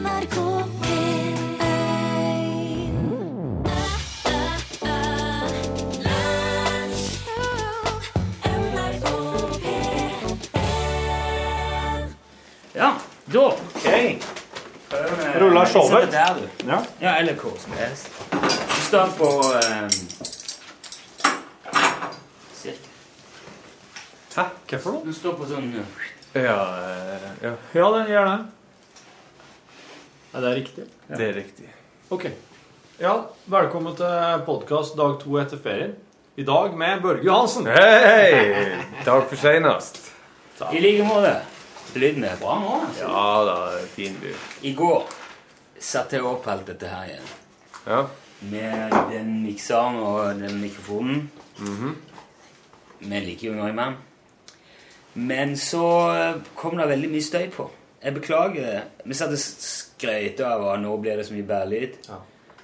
NRK P1 NRK P1 Ja, da Ok. Ruller Ruller showet. Der, du. Ja. Ja, eller hvor som helst. Du står på um, Cirka. Hæ? Hva for noe? Du står på sånn Ja, eh, ja, Ja, den gjør det. Er det riktig? det er riktig. Ok. Ja, velkommen til podkast dag to etter ferien. I dag med Børge Johansen. Hei! Takk for seinest. I like måte. Lyden er bra nå. altså. Ja da, fin lyd. I går satte jeg opp alt dette her igjen. Ja. Med den mikseren og den mikrofonen. Mhm. Vi liker jo Neumann. Men så kom det veldig mye støy på. Jeg beklager. Vi satt og skrøt av at nå blir det så mye bærlyd. Ja.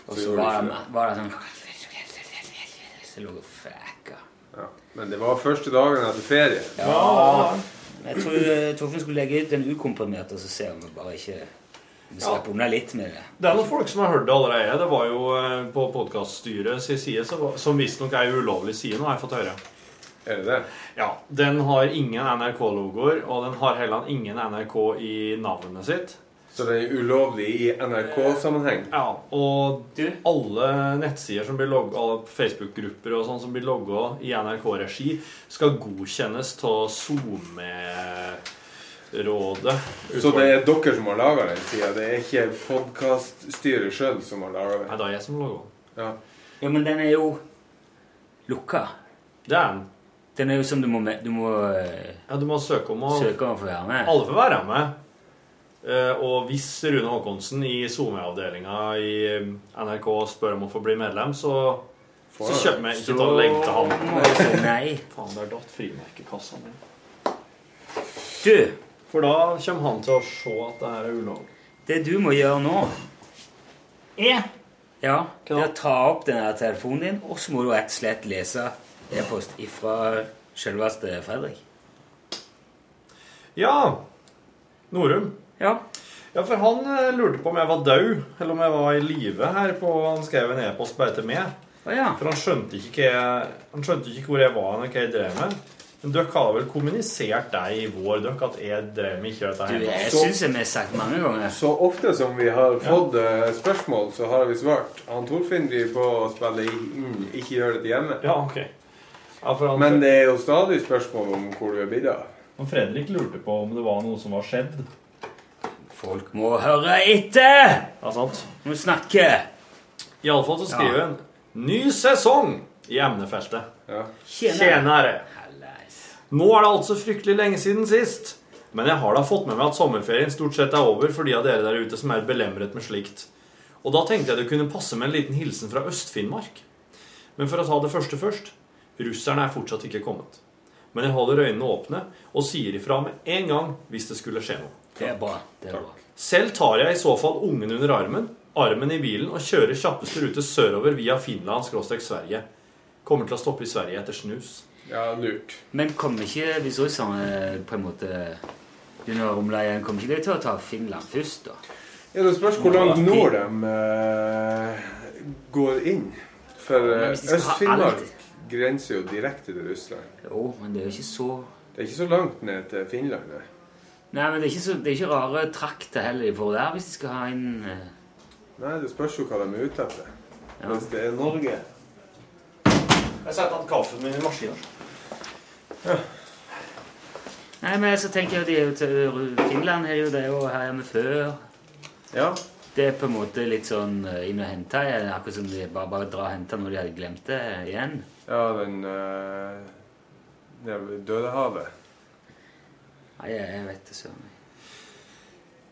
Og Så var det var det sånn Så lå og fæka. ja. Men det var første dagen etter ferie. Ja. Jeg tror eh, Torfinn skulle legge ut en ukomprimert, og så ser vi bare ikke Vi slipper unna litt med det. Det er noen folk som har hørt det allerede. Det var jo eh, på podkaststyret sin side, så som visstnok er ulovlig side, nå har jeg fått høre. Er det det? Ja, Den har ingen NRK-logoer, og den har heller ingen NRK i navnet sitt. Så det er ulovlig i NRK-sammenheng? Ja, Og alle nettsider som blir logget, alle Facebook-grupper og sånn som blir logga i NRK-regi, skal godkjennes av SoMe-rådet. Så det er dere som har laga den sida? Det er ikke podkaststyret sjøl som har laga den? Nei, det er jeg som logger. Ja. Ja, men den er jo lukka. Det er den. Den er jo som du må, med- du må eh, Ja, du må søke om å søke om å få være med. Alle får være med. Eh, Og hvis Rune Håkonsen i SoMe-avdelinga i eh, NRK spør om å få bli medlem, så, så kjøper vi ikke til å legge til han. nei. Faen, der datt frimerkekassa mi. Du, For da kommer han til å se at det her er ulovlig. det du må gjøre nå Er Ja, det er å ta opp den telefonen din, og så må du rett og slett lese e-post ifra selveste Fredrik. Ja. Norum. Ja. Ja, for han eh, lurte på om jeg var død, eller om jeg var i live her på Han skrev en e-post bare til meg. Å ja. For han skjønte ikke, hva jeg, han skjønte ikke hvor jeg var og hva jeg drev med. Men dere har vel kommunisert deg i vår dere at jeg drev med ikke dette Du, jeg Så- syns vi har sagt mange ganger Så ofte som vi har fått ja. spørsmål, så har vi svart. Han Torfinn driver på å spille inn, ikke gjør dette hjemme. Ja, ok. Ja, for han, Men det er jo stadig spørsmål om hvor du er blitt av. han Fredrik lurte på om det var noe som var skjedd. Folk må høre etter! Ja, sant? Må snakke. Iallfall så skriver han 'Ny sesong' i emnefeltet. Ja. Tjenere. Nå er det altså fryktelig lenge siden sist. Men jeg har da fått med meg at sommerferien stort sett er over for de av dere der ute som er belemret med slikt. Og da tenkte jeg det kunne passe med en liten hilsen fra Øst-Finnmark. Men for å ta det første først. Russerne er fortsatt ikke kommet. Men jeg holder øynene åpne og sier ifra med en gang hvis det skulle skje noe. Det er bra. Det er bra. Selv tar jeg i så fall ungen under armen, armen i bilen og kjører kjappeste rute sørover via Finland-Sverige. Kommer til å stoppe i Sverige etter snus. ja, lurt. Men kommer ikke hvis russerne på en måte begynner å rumle igjen, kommer ikke de til å ta Finland først, da? Ja, Det spørs hvor langt nord de uh, går inn. For eh, ha Øst-Finnmark grenser jo direkte til Russland. Jo, men det er jo ikke så Det er ikke så langt ned til Finland. nei. Nei, men det er ikke, så, det er ikke rare trakter heller de får der hvis de skal ha inn uh... Nei, det spørs jo hva de er ute etter. Ja. Hvis det er Norge Jeg setter an kaffen min i maskinen. Nei, men så tenker jeg de er jo til Finland er jo det, og her er vi før. Ja. Det er på en måte litt sånn eh, inn og hente, akkurat som de bare, bare drar og henter når de hadde glemt det igjen. Ja, den uh, Det er vel Dødehavet. Nei, jeg, jeg vet det søren.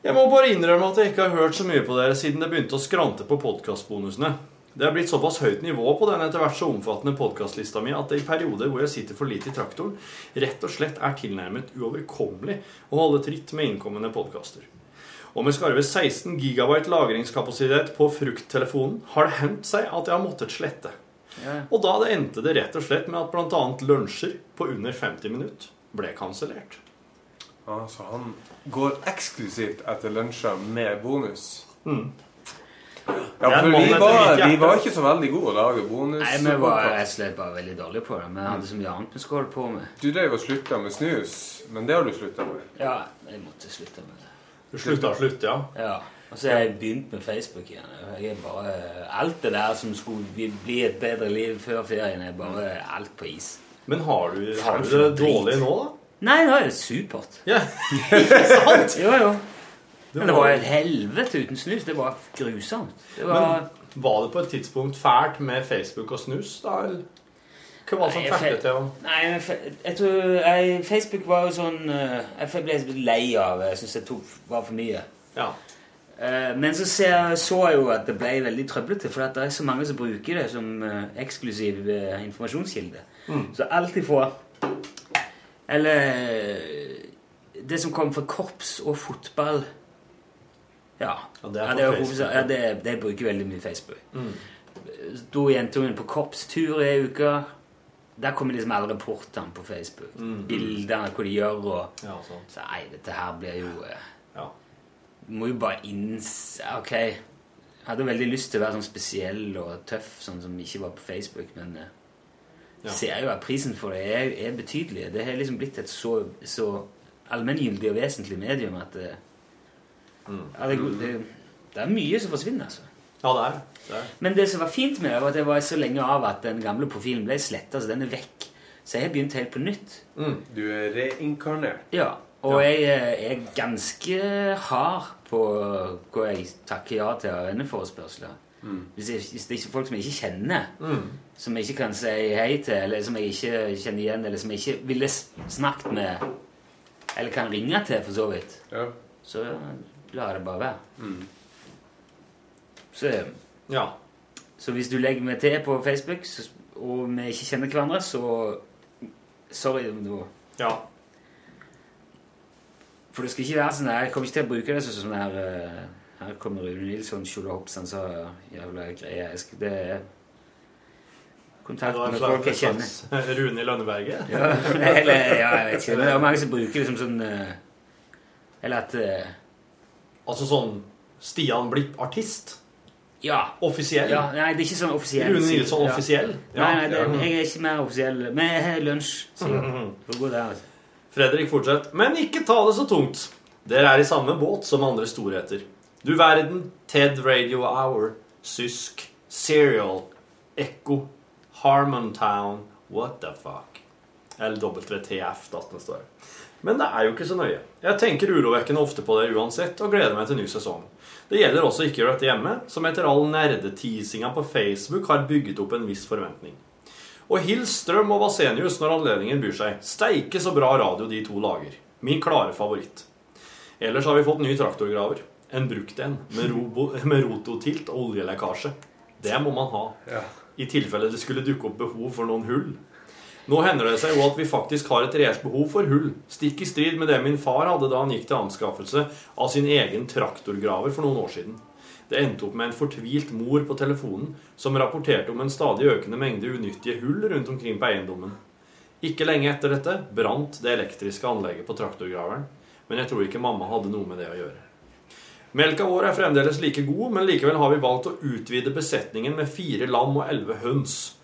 Jeg må bare innrømme at jeg ikke har hørt så mye på dere siden det begynte å skrante på podkastbonusene. Det er blitt såpass høyt nivå på den etter hvert så omfattende podkastlista mi at det i perioder hvor jeg sitter for lite i traktoren, rett og slett er tilnærmet uoverkommelig å holde tritt med innkommende podkaster. Og med skarve 16 gigabyte lagringskapasitet på frukttelefonen har det hendt seg at jeg har måttet slette. Ja. Og da det endte det rett og slett med at bl.a. lunsjer på under 50 minutter ble kansellert. Ja, så han går eksklusivt etter lunsjer med bonus. Mm. Ja, for vi var, vi var ikke så veldig gode å lage bonus. Nei, vi var rett og slett bare veldig dårlige på det. Vi hadde så mye annet vi skulle holde på med. Du drev og slutta med snus, men det har du slutta med. Ja, jeg måtte slutte med det. Du slutta å slutte, ja? Ja. Og så har jeg begynt med Facebook igjen. Jeg er bare, alt det der som skulle bli- et bedre liv før ferien, er bare alt på is. Men har du, har du det dårlig nå, da? Nei, nå er det supert. Ja, ikke sant? Jo, jo. Men det var- jo et helvete uten snus. Det var grusomt. Det var... Men var det på et tidspunkt fælt med Facebook og snus, da? Eller? Hva var det som fikk det til å Nei, jeg tror jeg, Facebook var jo sånn eh, Jeg ble litt lei av. Jeg syns det tok, var for mye. Ja. Eh, Men så ser, så jeg jo at det ble veldig trøblete, for det er så mange som bruker det som eh, eksklusiv informasjonskilde. informasjonskilde. Så alt ifra Eller eh, det som kom fra korps og fotball Ja. Ja, det er ja, det, ja. det, det bruker veldig mye Facebook. Mm. Sto jentungen på korpstur i ei uke. Der kommer liksom alle rapportene på Facebook. Mm. Bildene, hva de gjør. og ja. Så nei, dette her blir jo eh, må jo bare innse Ok, jeg hadde veldig lyst til å være sånn spesiell og tøff, sånn som ikke var på Facebook, men eh, Ja. ser jo at prisen for det er, er betydelig. Det har liksom blitt et så, så allmenngyldig og vesentlig medium at det, Mm. ja, det, det, det er mye som forsvinner, altså. ja, det er det. Er. Men det som var fint med det, var at jeg var så lenge av at den gamle profilen ble sletta, så den er vekk. Så jeg har begynt helt på nytt. Mm. Du er reinkarnert. Ja, og jeg eh, er ganske hard på hva jeg takker ja til av venneforespørsler. Hvis, jeg, hvis det er folk som jeg ikke kjenner, Mm. som jeg ikke kan si hei til, eller som jeg ikke kjenner igjen, eller som jeg ikke ville snakket med, eller kan ringe til, for så vidt, Ja. så lar det bare være. Mm. Så, Ja. så hvis du legger meg til på Facebook, og vi ikke kjenner hverandre, så Sorry. da- ja. For det skal ikke være sånn Jeg kommer ikke til å bruke det som sånn her eh, Her kommer Rune Nilsson, Kjole Hopsen, så jævla greie. Jeg skal, det er kontakt med folk jeg kjenner. Rune i Lønneberget? Ja, eller, ja, jeg vet ikke. Men det er mange som bruker det som sånn eh, Eller at eh, Altså sånn Stian Blipp artist? Ja. Offisiell? ja. Nei, det er ikke sånn offisiell. Rune Nilsson Ja. offisiell? Nei, nei, det, jeg er ikke mer offisiell. Men jeg har lunsj, sier jeg. For å gå der, altså. Fredrik fortsetter. Men ikke ta det så tungt. Dere er i samme båt som andre storheter. Du verden, Ted Radio Hour, Sysk, Serial, Ekko, Harmontown, what the fuck? Eller WTF, da, som det står. Men det er jo ikke så nøye. Jeg tenker urovekkende ofte på dere uansett, og gleder meg til ny sesong. Det gjelder også ikke å gjøre dette hjemme, som etter all nerdeteasinga på Facebook har bygget opp en viss forventning. Og hils Strøm og Vasenius når anledningen byr seg. Steike så bra radio de to lager. Min klare favoritt. Ellers har vi fått ny traktorgraver. En brukt en, med, robo, med rototilt og oljelekkasje. Det må man ha. Ja. I tilfelle det skulle dukke opp behov for noen hull. Nå hender det seg jo at vi faktisk har et reelt behov for hull, stikk i strid med det min far hadde da han gikk til anskaffelse av sin egen traktorgraver for noen år siden. Det endte opp med en fortvilt mor på telefonen som rapporterte om en stadig økende mengde unyttige hull rundt omkring på eiendommen. Ikke lenge etter dette brant det elektriske anlegget på traktorgraveren, men jeg tror ikke mamma hadde noe med det å gjøre. Melka vår er fremdeles like god, men likevel har vi valgt å utvide besetningen med fire lam og elleve høns.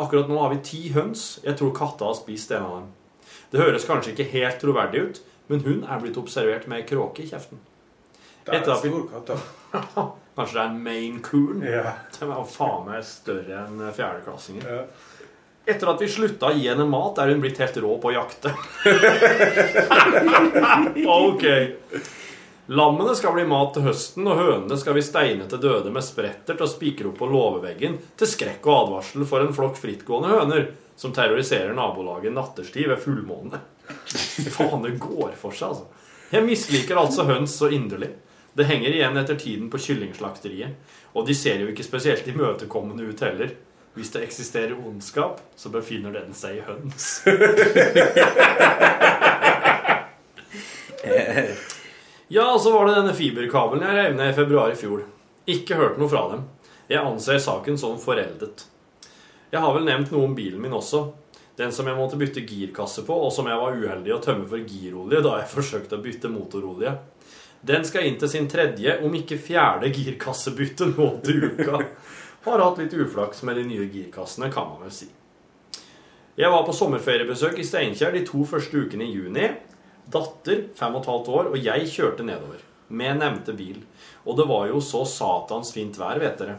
Akkurat nå har vi ti høns. Jeg tror katta har spist en av dem. Det høres kanskje ikke helt troverdig ut, men hun er blitt observert med ei kråke i kjeften. Det er en stor katt. Kanskje det er en Maine Coon? Ja. Den er faen meg større enn fjerdeklassinger. Ja. Etter at vi slutta å gi henne mat, er hun blitt helt rå på å jakte. ok. Lammene skal bli mat til høsten, og hønene skal vi steine til døde med spretter til å spikre opp på låveveggen til skrekk og advarsel for en flokk frittgående høner som terroriserer nabolaget natterstid ved fullmåne. Faen, det går for seg, altså. Jeg misliker altså høns så inderlig. Det henger igjen etter tiden på kyllingslakteriet, og de ser jo ikke spesielt imøtekommende ut heller. Hvis det eksisterer ondskap, så befinner den seg i høns. Ja, og så var det denne fiberkabelen jeg rev ned i februar i fjor. Ikke hørt noe fra dem. Jeg anser saken som foreldet. Jeg har vel nevnt noe om bilen min også. Den som jeg måtte bytte girkasse på, og som jeg var uheldig å tømme for girolje da jeg forsøkte å bytte motorolje. Den skal inn til sin tredje, om ikke fjerde girkassebytte nå til uka. Har hatt litt uflaks med de nye girkassene, kan man vel si. Jeg var på sommerferiebesøk i Steinkjer de to første ukene i juni. Datter, fem og et halvt år, og jeg kjørte nedover. Med nevnte bil. Og det var jo så satans fint vær, vet dere.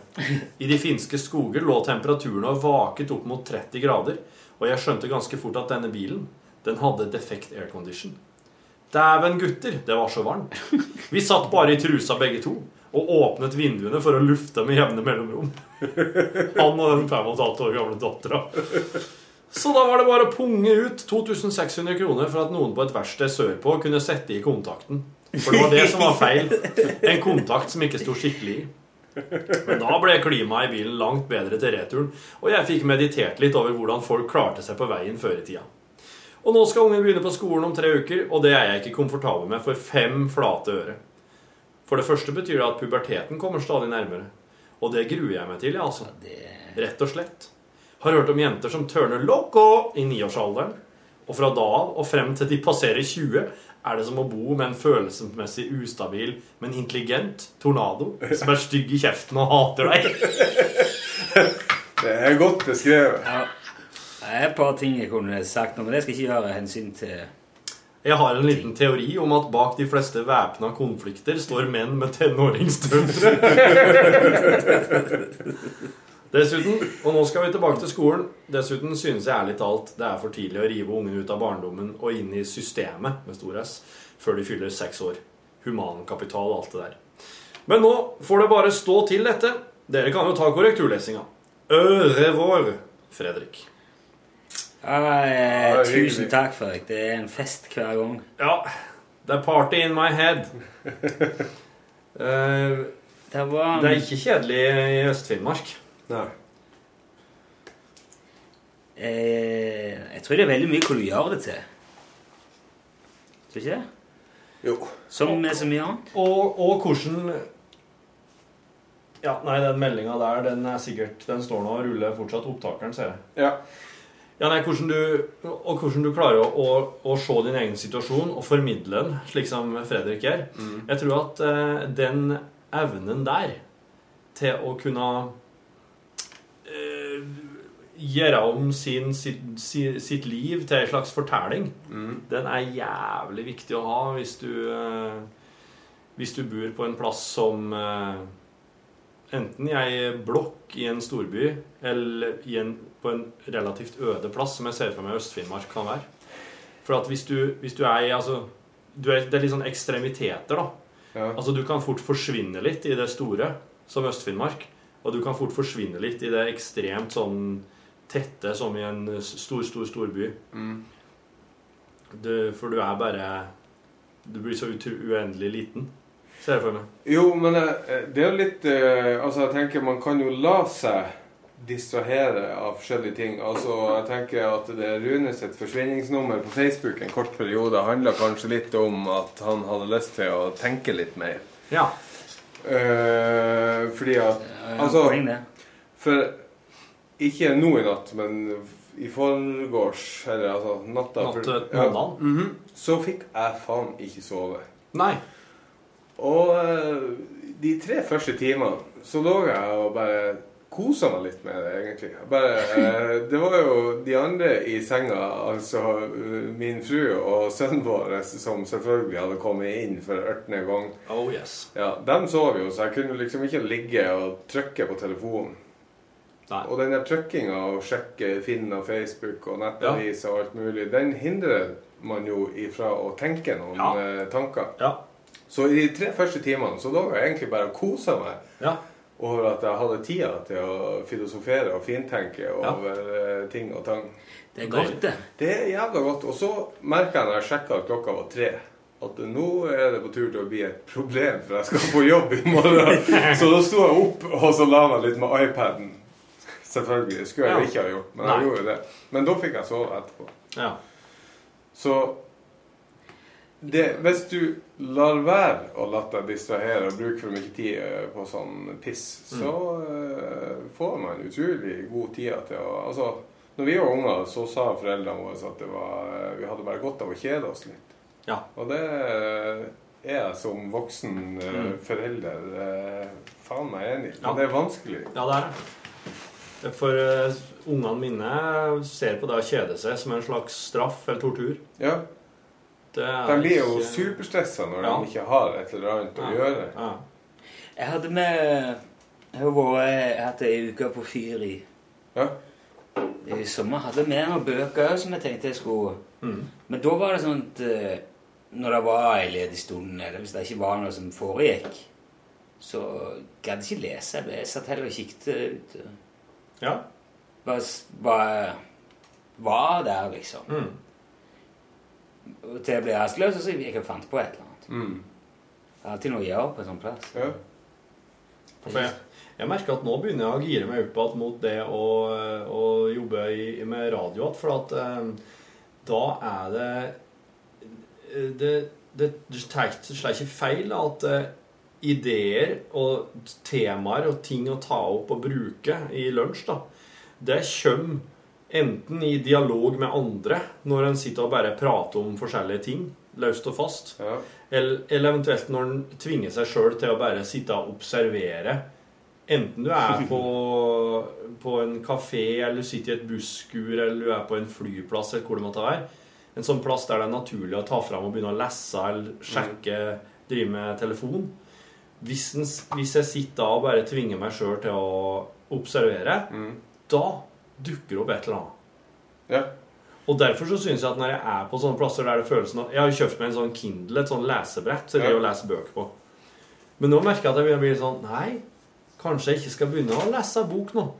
I de finske skoger lå temperaturen og vaket opp mot 30 grader. Og jeg skjønte ganske fort at denne bilen, den hadde defekt aircondition. Dæven, gutter, det var så varmt. Vi satt bare i trusa begge to. Og åpnet vinduene for å lufte med jevne mellomrom. Han og den fem og et halvt år gamle dattera. Så da var det bare å punge ut 2600 kroner for at noen på et verksted sørpå kunne sette i kontakten. For det var det som var feil. En kontakt som ikke sto skikkelig i. Men da ble klimaet i bilen langt bedre til returen, og jeg fikk meditert litt over hvordan folk klarte seg på veien før i tida. Og nå skal ungen begynne på skolen om tre uker, og det er jeg ikke komfortabel med for fem flate øre. For det første betyr det at puberteten kommer stadig nærmere. Og det gruer jeg meg til, ja, altså. Rett og slett. Har hørt om jenter som tørner loco i niårsalderen. Og fra da av og frem til de passerer 20, er det som å bo med en følelsesmessig ustabil, men intelligent tornado som er stygg i kjeften og hater deg. Det er godt beskrevet. Ja. Det er et par ting jeg kunne sagt nå, men det skal jeg ikke gjøre hensyn til Jeg har en liten teori om at bak de fleste væpna konflikter står menn med tenåringsdøtre. Dessuten, og nå skal vi tilbake til skolen, dessuten synes jeg ærlig talt det er for tidlig å rive ungene ut av barndommen og inn i systemet med stor S før de fyller seks år. Humankapital og alt det der. Men nå får det bare stå til dette. Dere kan jo ta korrekturlesinga. Au revoir, Fredrik. Ja, Ja, eh, er Tusen takk, Fredrik. Det er en fest hver gang. Ja, det er party in my head. uh, Det var det er ikke kjedelig i Øst-Finnmark. Nei. eh, Jeg tror det er veldig mye hvor du gjør det til. Tror du ikke det? Jo. Som med så mye annet. Og, og hvordan Ja, nei, den meldinga der, den er sikkert Den står nå og ruller fortsatt opptakeren, ser jeg. Ja. Ja, nei, hvordan du, og hvordan du klarer å, å, å se din egen situasjon og formidle den, slik som Fredrik gjør. Jeg tror at eh, den evnen der til å kunne eh, gjøre om sin, sitt, si- sitt liv til en slags fortelling, den er jævlig viktig å ha hvis du, eh, hvis du bor på en plass som eh, Enten i ei blokk i en storby, eller i en, på en relativt øde plass, som jeg ser for meg Øst-Finnmark kan være. For at hvis du, hvis du er i altså, du er, Det er litt sånn ekstremiteter, da. Ja. Altså, du kan fort forsvinne litt i det store, som Øst-Finnmark. Og du kan fort forsvinne litt i det ekstremt sånn tette, som i en stor, stor storby. Mm. Du, for du er bare Du blir så uendelig liten, ser jeg for meg. Jo, men eh, det er jo litt eh, Altså, jeg tenker man kan jo la seg distrahere av forskjellige ting. Altså, jeg tenker at det Rune sitt forsvinningsnummer på Facebook en kort periode handla kanskje litt om at han hadde lyst til å tenke litt mer. Ja. Uh, fordi at Altså. For ikke nå i natt, men i forgårs, eller altså natta Natt til ja, mm -hmm, Så fikk jeg faen ikke sove. Nei. Og uh, de tre første timene så lå jeg og bare kosa meg litt med det, egentlig. Bare, eh, det var jo de andre i senga, altså eh, min fru og sønnen vår, som selvfølgelig hadde kommet inn for ørtende gang. Oh yes. Ja, dem sov jo, så jeg kunne liksom ikke ligge og trykke på telefonen. Nei. Og den der trykkinga og sjekke Finn og Facebook og nettavis og alt mulig, den hindrer man jo ifra å tenke noen Ja. eh, tanker. Ja. Så i de tre første timene så lå jeg egentlig bare og kosa meg Ja. Over at jeg hadde tida til å filosofere og fintenke over ja. ting og tang. Det er godt, det. Det er jævla godt. Og så merka jeg når jeg sjekka at klokka var tre, at nå er det på tur til å bli et problem, for jeg skal på jobb i morgen. Så da sto jeg opp og så la meg litt med iPaden. Selvfølgelig. Det skulle jeg Ja. ikke ha gjort, men jeg Nei. gjorde jo det. Men da fikk jeg sove etterpå. ja. Så det, hvis du lar være å la deg distrahere og bruke for mye tid eh, på sånn piss, så eh, får man utrolig god tid til å Altså, Når vi var unger, så sa foreldrene våre at det var, vi hadde bare godt av å kjede oss litt. Ja. Og det er jeg som voksen eh, Mm. forelder eh, faen meg enig i. Men Ja. det er vanskelig. Ja, det er det. For uh, ungene mine ser på det å kjede seg som en slags straff eller tortur. Ja, De blir jo ikke- superstressa når Ja. de ikke har et eller annet å gjøre. Ja. Jeg hadde med Jeg har vært hatt ei uke på fyr i, Ja. i sommer. Hadde jeg med noen bøker som jeg tenkte jeg skulle Mm. Men da var det sånn at eh, når det var ei ledig stund, eller hvis det ikke var noe som foregikk, så gadd jeg ikke lese. Jeg satt heller og kikket ut. ja. Bare, bare var der, liksom. Mm. Til jeg ble rastløs, så jeg fant på et eller annet. Mm. Det er alltid noe å gjøre på en sånn plass. ja. Jeg, jeg merker at nå begynner jeg å gire meg opp igjen mot det å, å jobbe i, med radio igjen, for at um, da er det eh, Det, det, det tar ikke feil at uh, ideer og temaer og ting å ta opp og bruke i lunsj, da, det kommer enten i dialog med andre, når en sitter og bare prater om forskjellige ting, løst og fast, ja. eller, eller eventuelt når en tvinger seg sjøl til å bare sitte og observere. Enten du er på, på en kafé, eller du sitter i et busskur, eller du er på en flyplass, eller hvor det måtte være. En sånn plass der det er naturlig å ta fram og begynne å lese eller sjekke, drive med telefon. Hvis, en, hvis jeg sitter da og bare tvinger meg sjøl til å observere, Mm. da dukker opp et eller annet. ja. Og derfor så synes jeg at når jeg er på sånne plasser der det føles sånn at Jeg har jo kjøpt meg en sånn Kindle, et sånn lesebrett, så er Ja. lese bøker på. Men nå merker jeg at jeg begynner å bli sånn Nei, kanskje jeg ikke skal begynne å lese bok nå.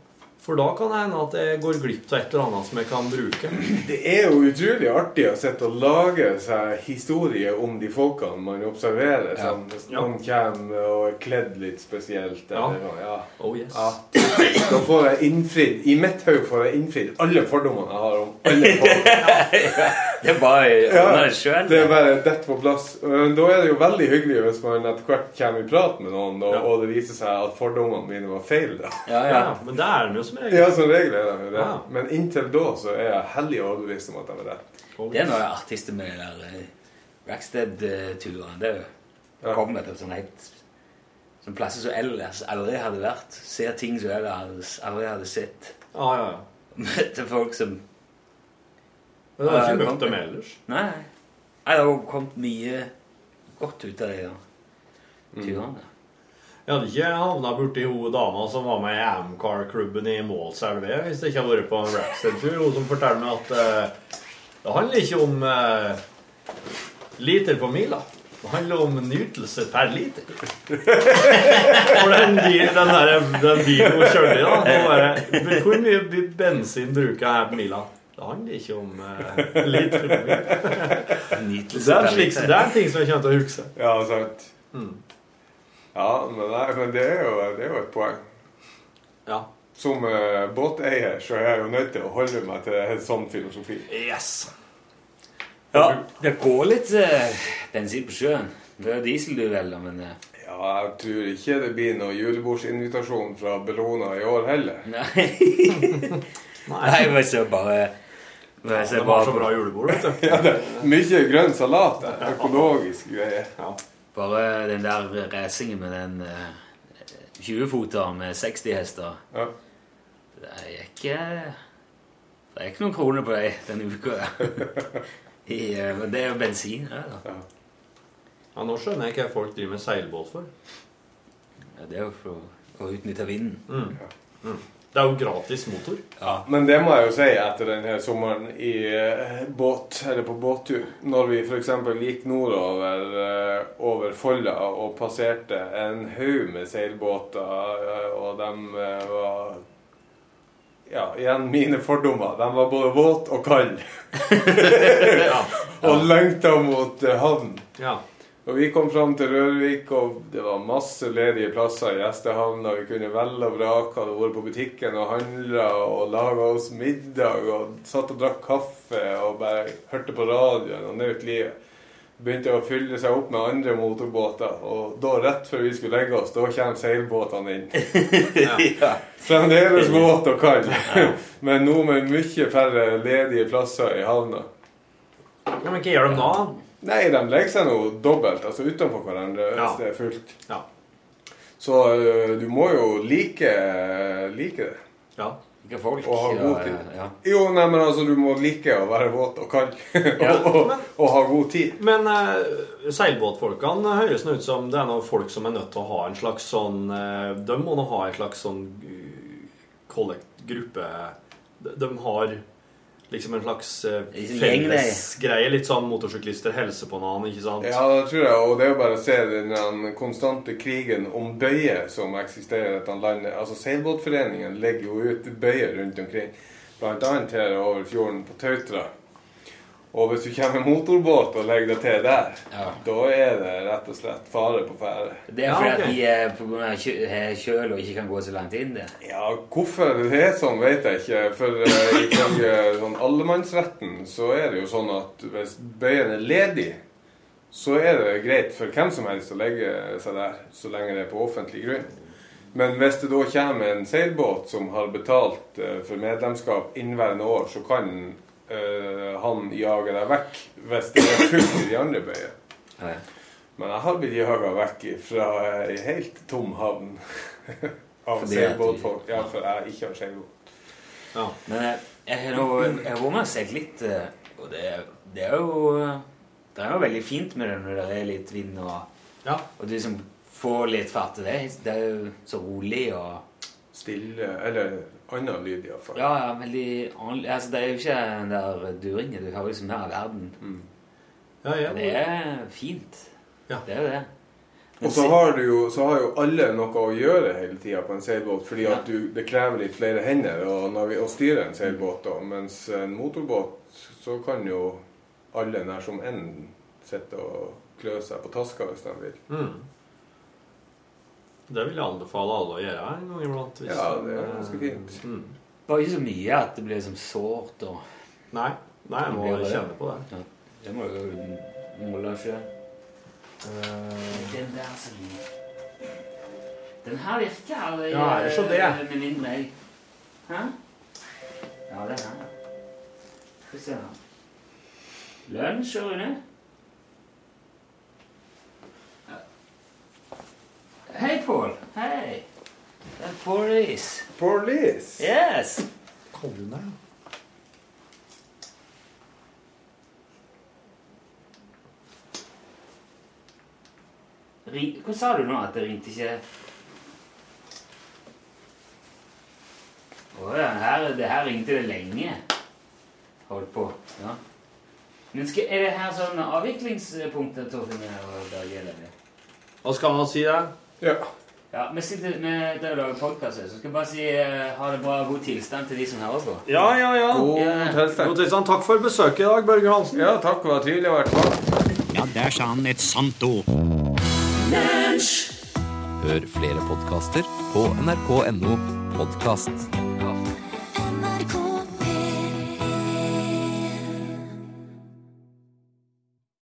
For da kan det hende at jeg går glipp av et eller annet som jeg kan bruke. Det er jo utrolig artig å sitte og lage seg historie om de folkene man observerer. Ja. Hvis Ja. noen kommer og er kledd litt spesielt. Ja. Eller, ja. Oh yes. Ja. Da får jeg innfridd I mitt hode får jeg innfridd alle fordommene jeg har om alle folk. Det er bare Ja, ordne det. Det er bare dette på plass. Men Da er det jo veldig hyggelig hvis man etter hvert kommer i prat med noen, og, Ja. og det viser seg at fordommene mine var feil. da. Ja, Ja, ja. men det er den jo som regel. Ja, som regel er det jo det. Ja. Men inntil da så er jeg hellig overbevist om at jeg var rett. Oh, Det er noe det med de der eh, verkstedturene. Det er jo Ja. å komme til sånn helt Sånn plasser som ellers aldri hadde vært. Ser ting som ellers aldri hadde sett. Ah, ja, ja. Møter folk som Men du har Ja, ikke møtt kan- dem ellers. Nei. Nei, Det har kommet mye godt ut av de der Mm. Jeg hadde ikke havna borti hun dama som var med i Amcar-klubben i Målselve hvis det ikke hadde vært på en Rackstead-tur. Hun som forteller meg at uh, det handler ikke om uh, liter på mila. Det handler om nytelse per liter. For den, bil- den, der, den bilen hun kjørte i, da bare, Hvor mye bensin bruker jeg her på mila? Det handler ikke om uh, på mila. Nytelse Det er, slik, det er en ting som jeg kommer til å huske. Ja, sant. Mm. Ja, men, nei, men det, er jo, det er jo et poeng. Ja. Som uh, båteier så er jeg jo nødt til å holde meg til en sånn filosofi. Yes. Ja, det går litt uh, bensin på sjøen. Det er diesel du velger, men uh. Ja, jeg tror ikke det blir noen julebordsinvitasjon fra Bellona i år heller. Nei. Nei, jeg var så bare jeg De så har bare, så bra julebord, vet du. Ja, det er mye grønn salat der. Økologisk greier. Ja. bare den der racingen med den uh, 20-foter med 60 hester Ja. Det er ikke Det er ikke noen kroner på deg denne uka. I, eh, men det er jo bensin. Ja, da. Ja. Ja, nå skjønner jeg hva folk driver med seilbåt for. Ja, det er jo for å utnytte vinden. Mm. Mm. Det er jo gratis motor. Ja. Men det må jeg jo si etter denne sommeren i eh, båt, eller på båttur. Når vi f.eks. gikk nordover eh, over Folla og passerte en haug med seilbåter, eh, og de eh, var Ja, igjen mine fordommer. De var både våt og kald. Ja. Og lengta mot eh, havn. ja. Og vi kom fram til Rørvik, og det var masse ledige plasser i gjestehavna. Vi kunne velge og vrake, hadde vært på butikken og handla og laga oss middag og satt og drakk kaffe og bare hørte på radioen og nøt livet. begynte å fylle seg opp med andre motorbåter. Og da, rett før vi skulle legge oss, da kommer seilbåtene inn. ja. Fremdeles våt og kald, men nå med mye færre ledige plasser i havna. Ja, men hva gjør de nå? Nei, de legger seg nå dobbelt, altså utenfor hverandre hvis Ja. det er fullt. Ja. Så øh, du må jo like, like det. ja. Ikke folk. Og ha god tid. Ja. Jo, nei, men altså, du må like å være våt og kald. Ja, og, og, og ha god tid. Men uh, seilbåtfolkene høres nå ut som det er noen folk som er nødt til å ha en slags sånn uh, De må nå ha en slags sånn uh, kollekt gruppe de, de har liksom en slags det. fellesgreie. Litt sånn motorsyklister hilser på hverandre, ikke sant? Ja, det tror jeg. Og det er jo bare å se den konstante krigen om bøyer som eksisterer i dette landet. Altså, Seilbåtforeningen legger jo ut bøyer rundt omkring. Blant annet her over fjorden på Tautra. Og hvis du kommer med motorbåt og legger det til der, Ja. da er det rett og slett fare på ferde. Det er Ja, fordi ok. at de har kjøl og ikke kan gå så langt inn der. Ja, hvorfor det er sånn, vet jeg ikke. For uh, ifølge sånn allemannsretten så er det jo sånn at hvis bøyen er ledig, så er det greit for hvem som helst å legge seg der, så lenge det er på offentlig grunn. Men hvis det da kommer en seilbåt som har betalt eh, for medlemskap inneværende år, så kan eh, han jager deg vekk hvis det er fullt i de andre bøyene. Ja. Men jeg har blitt jaga vekk fra ei helt tom havn av seilbåtfolk. Ja, for jeg ikke har seilbåt. Ja. Men eh, jeg jeg har vært med og sett litt, eh, og det, det er jo Det er jo veldig fint med det når det er litt vind og, ja. og du liksom får litt fart. Det er, det er jo så rolig og Stille Eller annen lyd, iallfall. Ja, ja, veldig annerledes. Altså, det er jo ikke den der duringen. Du hører liksom mer av verden. ja, ja. Det er fint. Ja. Det er jo det. Men Og så har, du jo, så har jo alle noe å gjøre hele tida på en seilbåt, fordi Ja. at du, det krever litt flere hender å, å styre en seilbåt. Da. Mens en motorbåt, så kan jo alle nær som en sitte og klø seg på taska hvis de vil. Mm. Det vil jeg anbefale alle å gjøre en gang iblant. hvis Ja, det er eh, ganske fint. Mm. Bare ikke så mye at det blir liksom sårt og Nei, nei, jeg må kjenne på det. Det må jo måle skje. Den der som Den her virker her. Ja, er det så det? Med mindre jeg Hæ? Ja, det er her. Skal vi se her. Lunsj, Rune? Ja. Hei, Hey. Det er police. Police! Yes. Kom du der? Hva sa du nå? At det ringte ikke Å ja, her, det her ringte det lenge. Holdt på. Ja. Men skal, er det her sånn avviklingspunkter, Torfinn? og Børge, eller? Hva skal man si der? Ja. Ja, vi sitter med der og lager podkast, så skal jeg bare si eh, ha det bra og god tilstand til de som hører på. Ja, ja, ja. God Ja. tilstand. God tilstand. Takk for besøket i dag, Børge Hansen. Ja, takk. Det var trivelig å være tilbake. Ja, der sa han et sant ord. Hør flere podkaster på nrk.no podkast.